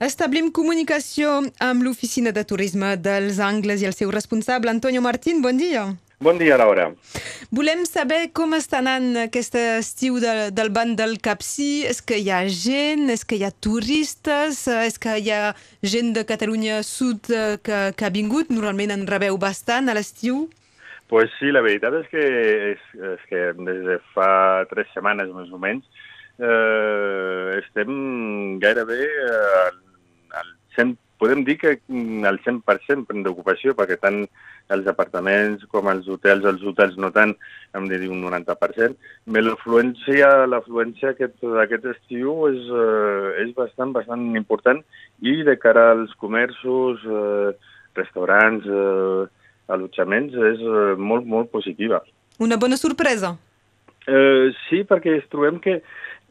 Establim comunicació amb l'Oficina de Turisme dels Angles i el seu responsable, Antonio Martín. Bon dia. Bon dia, Laura. Volem saber com està anant aquest estiu de, del banc del Capcí. És que hi ha gent? És que hi ha turistes? És que hi ha gent de Catalunya Sud que, que ha vingut? Normalment en rebeu bastant a l'estiu? Pues sí, la veritat és que, és, és que des de fa tres setmanes més o menys eh, estem gairebé eh, 100, podem dir que mm, al 100% d'ocupació, perquè tant els apartaments com els hotels, els hotels no tant, hem de dir un 90%, però l'afluència l'afluència d'aquest estiu és, eh, és bastant, bastant important i de cara als comerços, eh, restaurants, eh, allotjaments, és eh, molt, molt positiva. Una bona sorpresa. Eh, sí, perquè es trobem que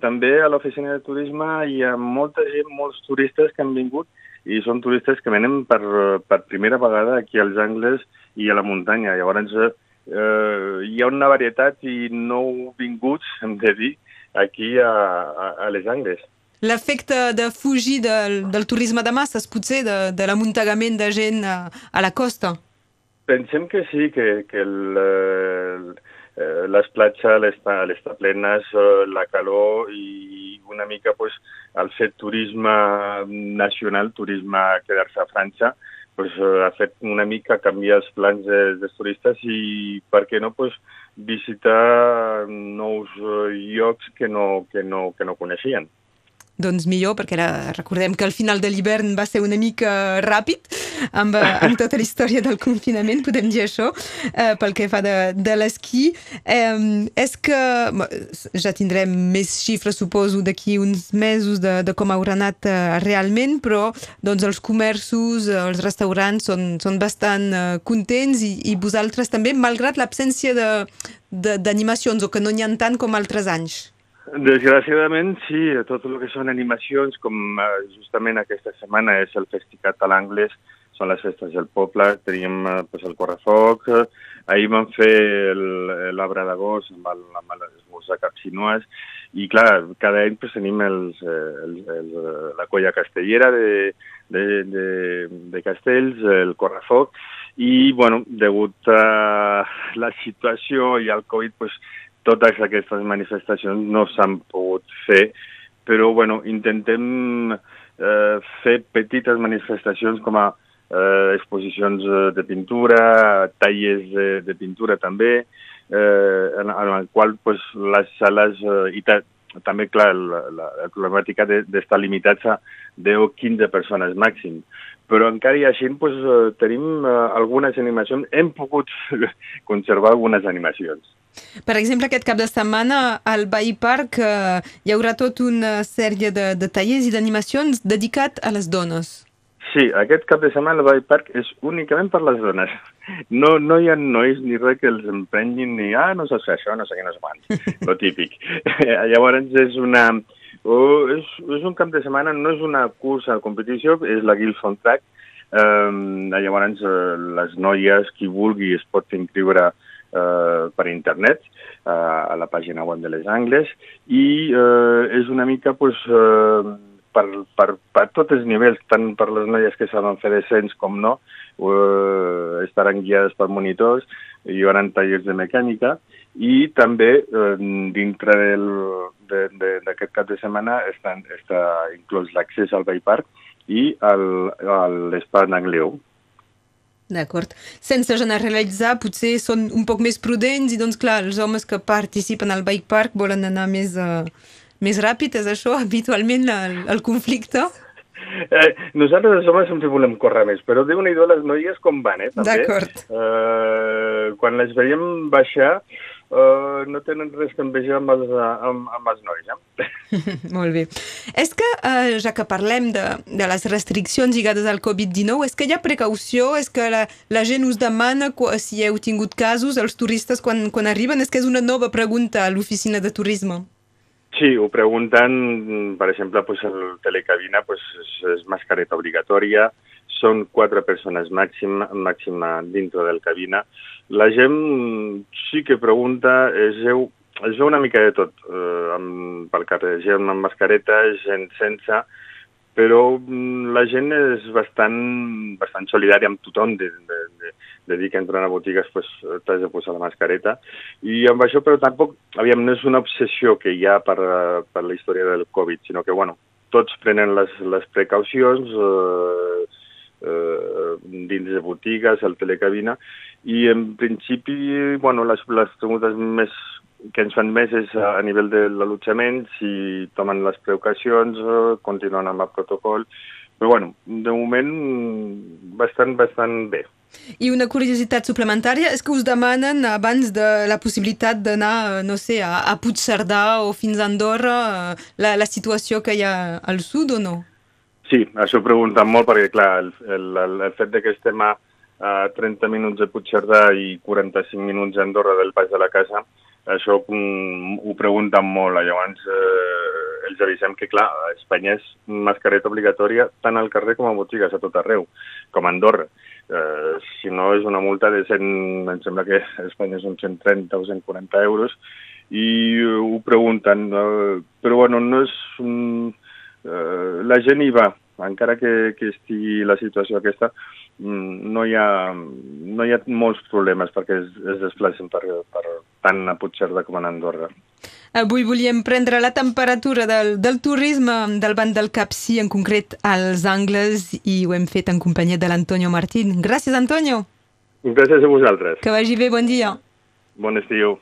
també a l'oficina de turisme hi ha molta gent, molts turistes que han vingut i són turistes que venen per, per primera vegada aquí als Angles i a la muntanya. Llavors eh, hi ha una varietat i nou vinguts, hem de dir, aquí a, a, a les Angles. L'efecte de fugir del, del turisme de masses, potser, de, de l'amuntagament de gent a, a la costa? Pensem que sí, que, que el, el eh, les platges l'estan està plenes, eh, la calor i una mica pues, el fet turisme nacional, turisme a quedar-se a França, pues, eh, ha fet una mica canviar els plans dels de turistes i, per què no, pues, visitar nous llocs que no, que no, que no coneixien doncs millor, perquè ara recordem que el final de l'hivern va ser una mica ràpid amb, eh, amb tota la història del confinament, podem dir això, eh, pel que fa de, de l'esquí. Eh, és que ja tindrem més xifres, suposo, d'aquí uns mesos de, de com haurà anat eh, realment, però doncs, els comerços, els restaurants són, són bastant eh, contents i, i vosaltres també, malgrat l'absència d'animacions o que no n'hi ha tant com altres anys. Desgraciadament, sí, tot el que són animacions, com eh, justament aquesta setmana és el Festicat a l'Angles, són les festes del poble, teníem eh, pues, el Correfoc, ahir vam fer l'arbre d'agost amb, el, amb de Capsinues, i clar, cada any pues, tenim els, els, els, la colla castellera de, de, de, de Castells, el Correfoc, i, bueno, degut a la situació i al Covid, pues, totes aquestes manifestacions no s'han pogut fer, però bueno, intentem eh, fer petites manifestacions com a eh, exposicions eh, de pintura, tallers de, de pintura també, eh, en, en el qual pues, les sales, eh, i ta, també, clar, la, la, la problemàtica d'estar de, limitats a 10 o 15 persones màxim. Però encara i així pues, eh, tenim eh, algunes animacions, hem pogut conservar algunes animacions. Per exemple, aquest cap de setmana al Bay Park eh, hi haurà tota una sèrie de, de tallers i d'animacions dedicat a les dones. Sí, aquest cap de setmana al Bay Park és únicament per les dones. No, no hi ha nois ni res que els emprenyin ni, ah, no sé això, no sé què, no sé quant, lo típic. Llavors és una... Oh, és, és un cap de setmana, no és una cursa de competició, és la Gilson Track. Um, llavors, uh, les noies, qui vulgui, es pot inscriure eh, per internet eh, a la pàgina web de les Angles i eh, és una mica pues, eh, per, per, per tots els nivells, tant per les noies que saben fer descens com no, eh, estaran guiades per monitors, hi haurà tallers de mecànica i també eh, dintre d'aquest cap de setmana estan, està inclòs l'accés al Bay Park i l'espai d'Angleu. D'acord. Sense generalitzar, potser són un poc més prudents i, doncs, clar, els homes que participen al bike park volen anar més, uh, més ràpid, és això, habitualment, el, el conflicte? Eh, nosaltres els homes sempre volem córrer més, però déu nhi les noies com van, eh. D'acord. Eh, quan les veiem baixar, Uh, no tenen res que envejar amb els, amb, amb els nois. Eh? Molt bé. És que, uh, ja que parlem de, de les restriccions lligades al Covid-19, és que hi ha precaució? És que la, la gent us demana si heu tingut casos, els turistes quan, quan arriben? És que és una nova pregunta a l'oficina de turisme. Sí, ho pregunten, per exemple, pues, el telecabina pues, és, és mascareta obligatòria, són quatre persones màxim, màxima dintre del cabina. La gent sí que pregunta, es veu, es veu una mica de tot, eh, amb, pel carrer, gent amb mascareta, gent sense, però mm, la gent és bastant, bastant solidària amb tothom, de, de, de, de dir que entren a botigues pues, t'has de posar la mascareta, i amb això però tampoc, aviam, no és una obsessió que hi ha per, per la història del Covid, sinó que, bueno, tots prenen les, les precaucions eh, eh, dins de botigues, al telecabina, i en principi, bueno, les, les preguntes més que ens fan més és a nivell de l'allotjament, si tomen les precaucions, eh, continuen amb el protocol, però bueno, de moment bastant, bastant bé. I una curiositat suplementària és que us demanen abans de la possibilitat d'anar, no sé, a, a Puigcerdà o fins a Andorra, eh, la, la situació que hi ha al sud o no? Sí, això ho pregunten molt perquè, clar, el, el, el fet de que estem a, a 30 minuts de Puigcerdà i 45 minuts a Andorra del pas de la casa, això um, ho pregunten molt, llavors eh, els avisem que, clar, a Espanya és mascareta obligatòria tant al carrer com a botigues, a tot arreu, com a Andorra. Eh, si no, és una multa de 100, em sembla que a Espanya són 130 o 140 euros, i ho pregunten, eh, però bueno, no és... Um, eh, la gent hi va, encara que, que estigui la situació aquesta, mm, no hi ha, no hi ha molts problemes perquè es, es desplacen per, per tant a Puigcerdà com a Andorra. Avui volíem prendre la temperatura del, del turisme del banc del Capcí, en concret als Angles, i ho hem fet en companyia de l'Antonio Martín. Gràcies, Antonio. Gràcies a vosaltres. Que vagi bé, bon dia. Bon estiu.